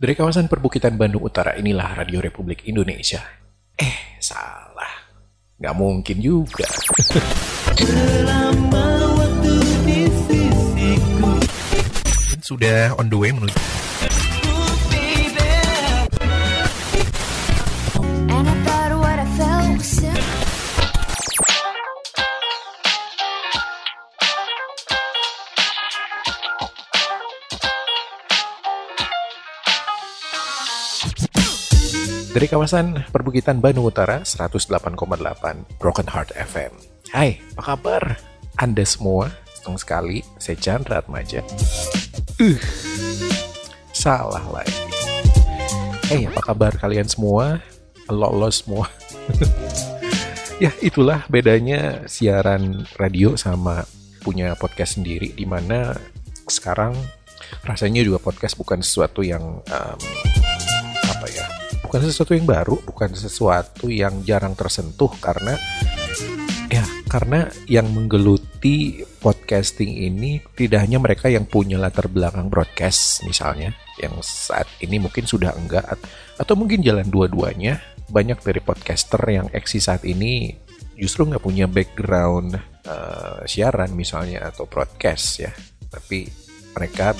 Dari kawasan perbukitan Bandung Utara inilah Radio Republik Indonesia. Eh, salah. Nggak mungkin juga. Sudah on the way menuju Dari kawasan perbukitan Bandung Utara 108,8 Broken Heart FM. Hai, apa kabar? Anda semua, senang sekali. Saya Chandra Atmaja. Uh, salah lagi. Hey, apa kabar kalian semua? Lo lo semua. ya, itulah bedanya siaran radio sama punya podcast sendiri di mana sekarang rasanya juga podcast bukan sesuatu yang um, apa ya bukan sesuatu yang baru bukan sesuatu yang jarang tersentuh karena ya karena yang menggeluti podcasting ini tidak hanya mereka yang punya latar belakang broadcast misalnya yang saat ini mungkin sudah enggak at- atau mungkin jalan dua-duanya banyak dari podcaster yang eksis saat ini justru nggak punya background eh, siaran misalnya atau broadcast ya. Tapi mereka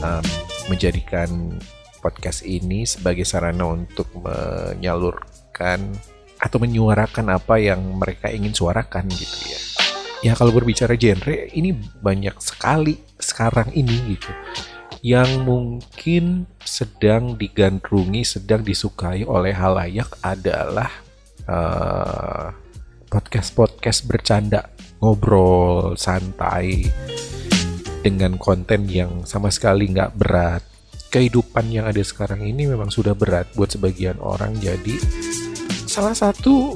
um, menjadikan podcast ini sebagai sarana untuk menyalurkan atau menyuarakan apa yang mereka ingin suarakan gitu ya. Ya kalau berbicara genre ini banyak sekali sekarang ini gitu yang mungkin sedang digandrungi, sedang disukai oleh halayak adalah eh, podcast-podcast bercanda, ngobrol santai dengan konten yang sama sekali nggak berat. Kehidupan yang ada sekarang ini memang sudah berat buat sebagian orang, jadi salah satu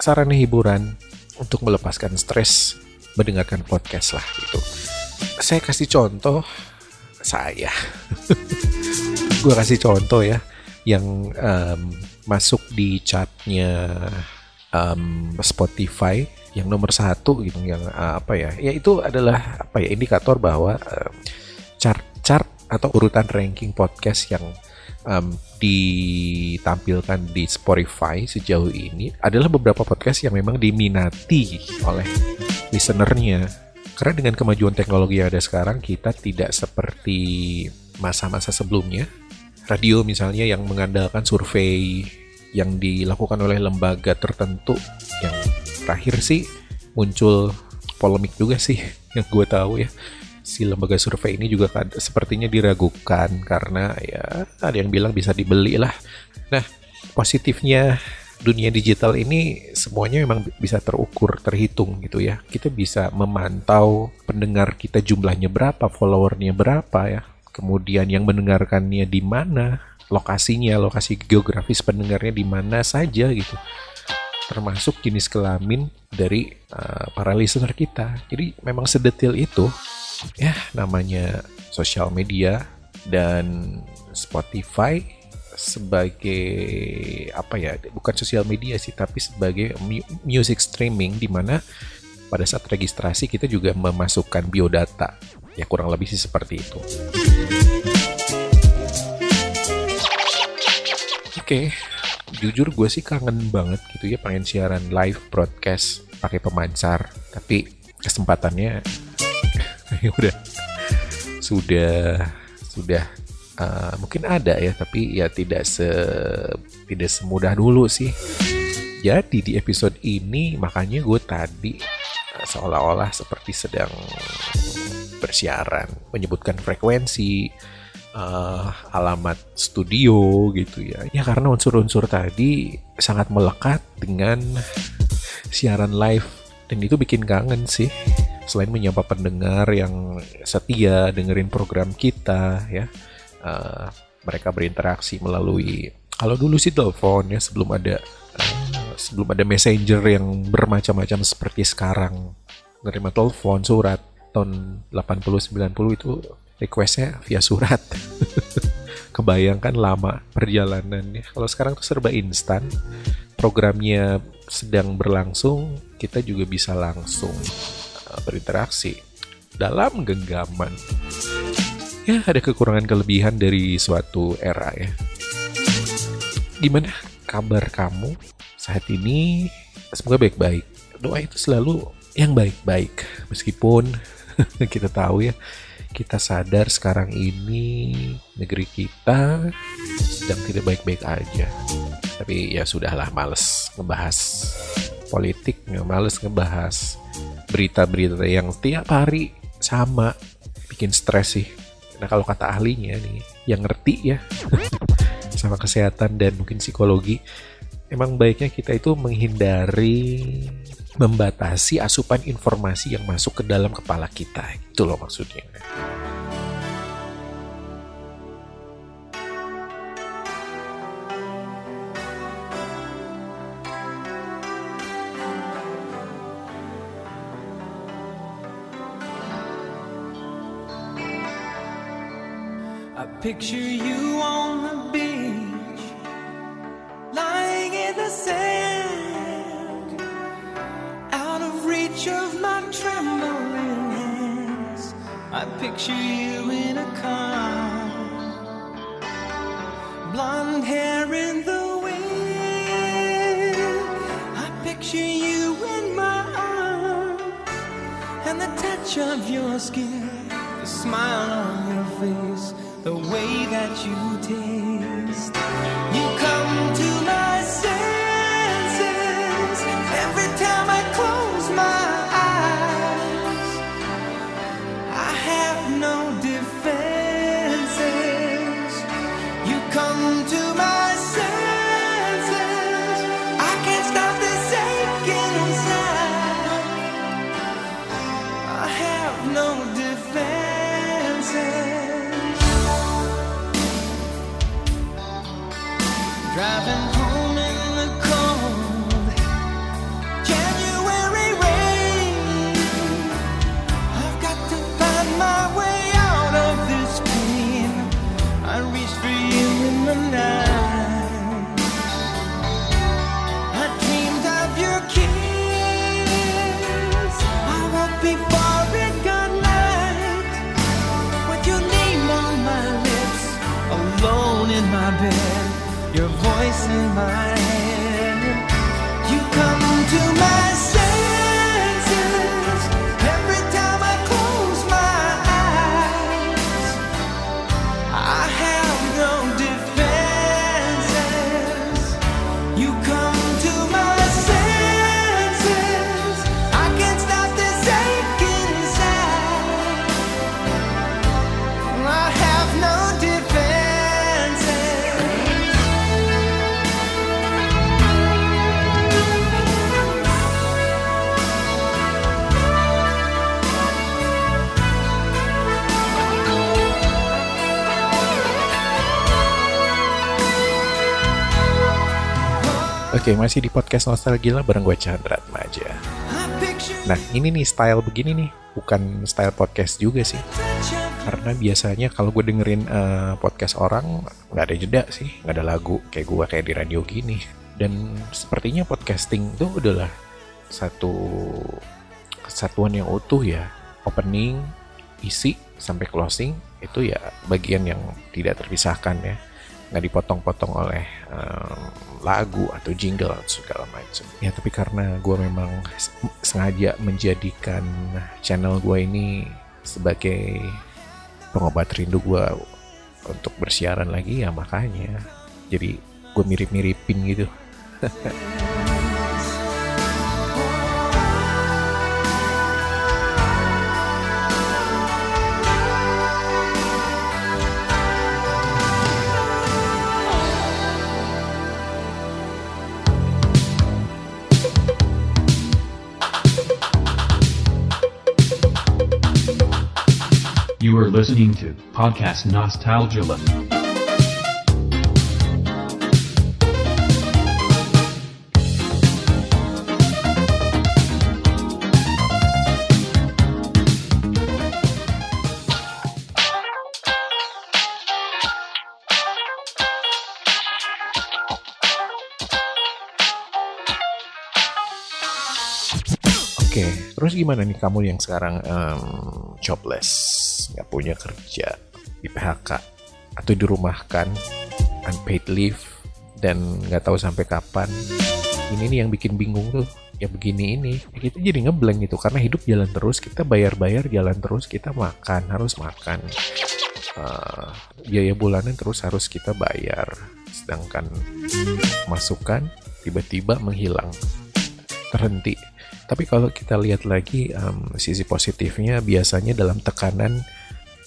sarana hiburan untuk melepaskan stres mendengarkan podcast lah gitu. Saya kasih contoh saya. Gue kasih contoh ya yang em, masuk di chartnya em, Spotify yang nomor satu gitu yang uh, apa ya ya itu adalah apa ya indikator bahwa em, chart-chart atau urutan ranking podcast yang em, ditampilkan di Spotify sejauh ini adalah beberapa podcast yang memang diminati oleh listenernya. Karena dengan kemajuan teknologi yang ada sekarang kita tidak seperti masa-masa sebelumnya. Radio misalnya yang mengandalkan survei yang dilakukan oleh lembaga tertentu yang terakhir sih muncul polemik juga sih yang gue tahu ya si lembaga survei ini juga kad- sepertinya diragukan karena ya ada yang bilang bisa dibeli lah. Nah positifnya dunia digital ini semuanya memang bisa terukur terhitung gitu ya. Kita bisa memantau pendengar kita jumlahnya berapa followernya berapa ya. Kemudian yang mendengarkannya di mana lokasinya lokasi geografis pendengarnya di mana saja gitu. Termasuk jenis kelamin dari uh, para listener kita. Jadi memang sedetil itu ya namanya sosial media dan Spotify sebagai apa ya bukan sosial media sih tapi sebagai mu- music streaming di mana pada saat registrasi kita juga memasukkan biodata. Ya kurang lebih sih seperti itu. Oke, jujur gue sih kangen banget gitu ya pengen siaran live broadcast pakai pemancar, tapi kesempatannya ya udah sudah sudah uh, mungkin ada ya, tapi ya tidak se tidak semudah dulu sih. Jadi di episode ini makanya gue tadi uh, seolah-olah seperti sedang bersiaran, menyebutkan frekuensi, eh, alamat studio gitu ya. Ya karena unsur-unsur tadi sangat melekat dengan siaran live dan itu bikin kangen sih. Selain menyapa pendengar yang setia dengerin program kita ya, eh, mereka berinteraksi melalui kalau dulu sih telepon ya sebelum ada eh, sebelum ada messenger yang bermacam-macam seperti sekarang nerima telepon surat tahun 80 90 itu requestnya via surat. Kebayangkan lama perjalanannya. Kalau sekarang tuh serba instan programnya sedang berlangsung kita juga bisa langsung. uh, berinteraksi dalam genggaman ya ada kekurangan kelebihan dari suatu era ya. Gimana kabar kamu saat ini? Semoga baik-baik. Doa itu selalu yang baik-baik. Meskipun kita tahu ya, kita sadar sekarang ini negeri kita sedang tidak baik-baik aja. Tapi ya sudahlah, males ngebahas politik, males ngebahas berita-berita yang tiap hari sama bikin stres sih. Nah kalau kata ahlinya nih, yang ngerti ya sama kesehatan dan mungkin psikologi, emang baiknya kita itu menghindari membatasi asupan informasi yang masuk ke dalam kepala kita. Itu loh maksudnya. Picture you on the beach, lying in the sand, out of reach of my trembling hands. I picture you in a car, blonde hair in the wind. I picture you in my arms and the touch of your skin, the smile on your face, the way that you taste. Oke, masih di podcast Nostalgia bareng gue Chandra Maja. Nah, ini nih style begini nih, bukan style podcast juga sih. Karena biasanya kalau gue dengerin eh, podcast orang nggak ada jeda sih, nggak ada lagu kayak gue kayak di radio gini. Dan sepertinya podcasting itu adalah satu kesatuan yang utuh ya. Opening, isi sampai closing itu ya bagian yang tidak terpisahkan ya. Nggak dipotong-potong oleh em, lagu atau jingle atau segala macam. Ya tapi karena gue memang sengaja menjadikan channel gue ini sebagai pengobat rindu gue untuk bersiaran lagi ya makanya jadi gue mirip-miripin gitu listening to Podcast Nostalgia. oke terus gimana nih kamu yang sekarang em, jobless nggak punya kerja di PHK atau dirumahkan unpaid leave dan nggak tahu sampai kapan. Ini nih yang bikin bingung tuh ya begini ini. Kita jadi ngeblank gitu karena hidup jalan terus kita bayar-bayar jalan terus kita makan harus makan. Eh, biaya bulanan terus harus kita bayar. Sedangkan masukan tiba-tiba menghilang terhenti tapi kalau kita lihat lagi em, sisi positifnya biasanya dalam tekanan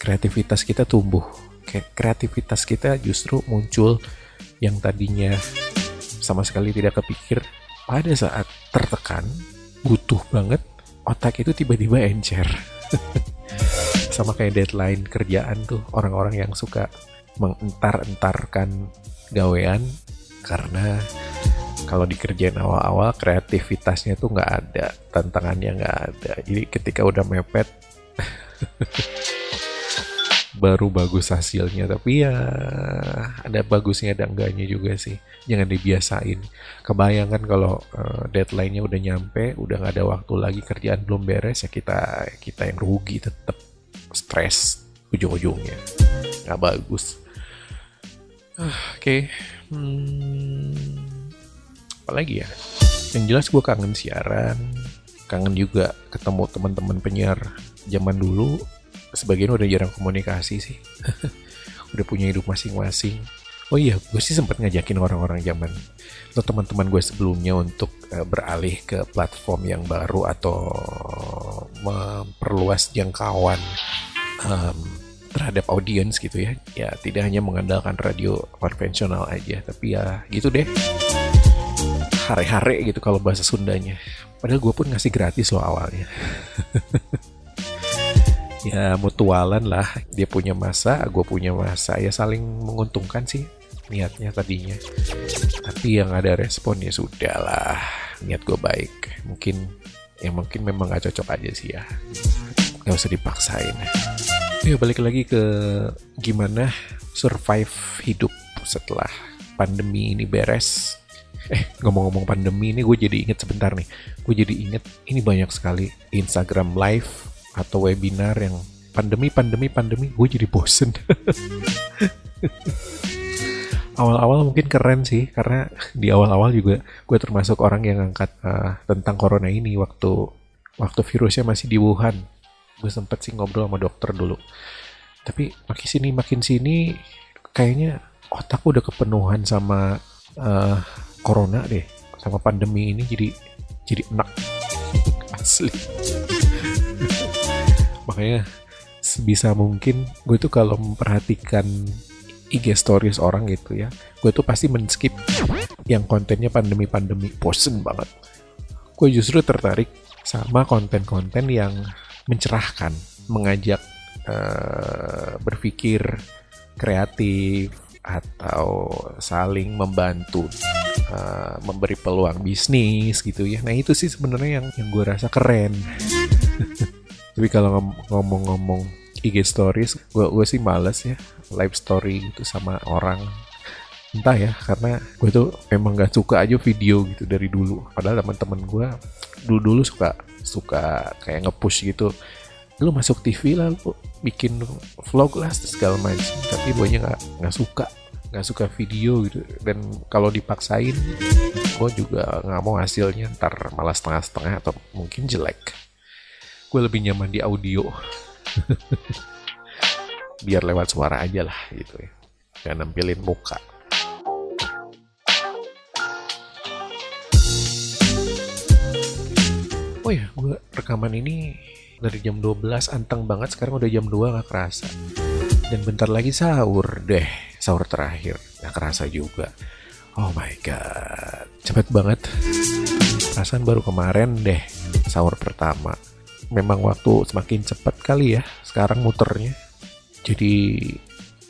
kreativitas kita tumbuh. Kreativitas kita justru muncul yang tadinya sama sekali tidak kepikir. Pada saat tertekan butuh banget otak itu tiba-tiba encer. Sama kayak deadline kerjaan tuh orang-orang yang suka mengentar-entarkan gawean karena kalau dikerjain awal-awal kreativitasnya tuh nggak ada tantangannya nggak ada. Jadi ketika udah mepet baru bagus hasilnya. Tapi ya ada bagusnya ada enggaknya juga sih. Jangan dibiasain. Kebayangan kalau eh, deadline-nya udah nyampe udah nggak ada waktu lagi kerjaan belum beres ya kita kita yang rugi tetap stres ujung-ujungnya. Nggak bagus. Ah, oke. Hmm, apa lagi ya? Yang jelas gue kangen siaran. Kangen juga ketemu teman-teman penyiar zaman dulu. Sebagian udah jarang komunikasi sih. Udah punya hidup masing-masing. Oh iya gue sih sempat ngajakin orang-orang zaman atau teman-teman gue sebelumnya untuk eh, beralih ke platform yang baru atau memperluas jangkauan em, terhadap audiens gitu ya. Ya tidak hanya mengandalkan radio konvensional aja tapi ya gitu deh hare-hare gitu kalau bahasa Sundanya. Padahal gue pun ngasih gratis loh awalnya. Ya mutualan lah. Dia punya masa gue punya masa. Ya saling menguntungkan sih niatnya tadinya. Tapi yang ada respon ya sudah lah niat gue baik. Mungkin ya mungkin memang gak cocok aja sih ya. Nggak usah dipaksain. Ya balik lagi ke gimana survive hidup setelah pandemi ini beres eh ngomong-ngomong pandemi ini gue jadi inget sebentar nih. Gue jadi inget ini banyak sekali Instagram live atau webinar yang pandemi pandemi pandemi gue jadi bosen. Awal-awal mungkin keren sih karena di awal-awal juga gue termasuk orang yang angkat eh, tentang corona ini waktu waktu virusnya masih di Wuhan. Gue sempet sih ngobrol sama dokter dulu. Tapi makin sini makin sini kayaknya otak udah kepenuhan sama eh, corona deh sama pandemi ini jadi jadi enak. Asli. Makanya sebisa mungkin gue tuh kalau memperhatikan IG stories orang gitu ya gue tuh pasti men-skip yang kontennya pandemi-pandemi. Bosen banget. Gue justru tertarik sama konten-konten yang mencerahkan mengajak eh, berpikir kreatif atau saling membantu eh, memberi peluang bisnis gitu ya nah itu sih sebenarnya yang yang gue rasa keren tapi kalau ngom- ngomong-ngomong IG stories, gue gue sih males ya live story gitu sama orang. Entah ya, karena gue tuh emang gak suka aja video gitu dari dulu. Padahal teman-teman gue dulu-dulu suka suka kayak nge-push gitu. Lu masuk TV lah, lu bikin vlog lah segala macam. Tapi gue nggak nggak suka nggak suka video gitu. Dan kalau dipaksain gue juga nggak mau hasilnya ntar malah setengah-setengah atau mungkin jelek. Gue lebih nyaman di audio. Biar lewat suara aja lah gitu ya. Gak nampilin muka. Oh ya gue rekaman ini dari jam 12 anteng banget. Sekarang udah jam 2 gak kerasa. Dan bentar lagi sahur deh sahur terakhir. Gak kerasa juga. Oh my god. Cepet banget. Perasaan baru kemarin deh sahur pertama. Memang waktu semakin cepat kali ya sekarang muternya. Jadi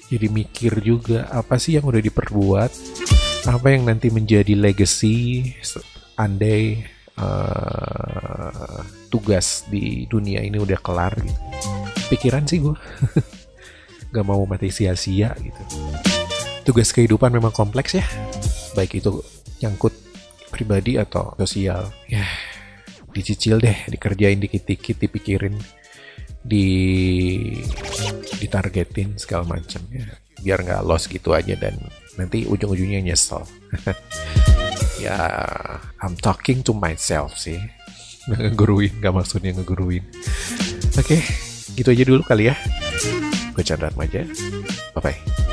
jadi mikir juga apa sih yang udah diperbuat? Apa yang nanti menjadi legacy andai eh, tugas di dunia ini udah kelar gitu? Pikiran sih gue gak mau mati sia-sia gitu. Tugas kehidupan memang kompleks ya. Baik itu nyangkut pribadi atau sosial. Ya dicicil deh dikerjain dikit-dikit dipikirin di ditargetin segala macam ya. Biar nggak lost gitu aja dan nanti ujung-ujungnya nyesel. Ya I'm talking to myself sih. Nggak ngeguruin nggak maksudnya ngeguruin. Oke gitu aja dulu kali ya gue Chandra Atmaja bye bye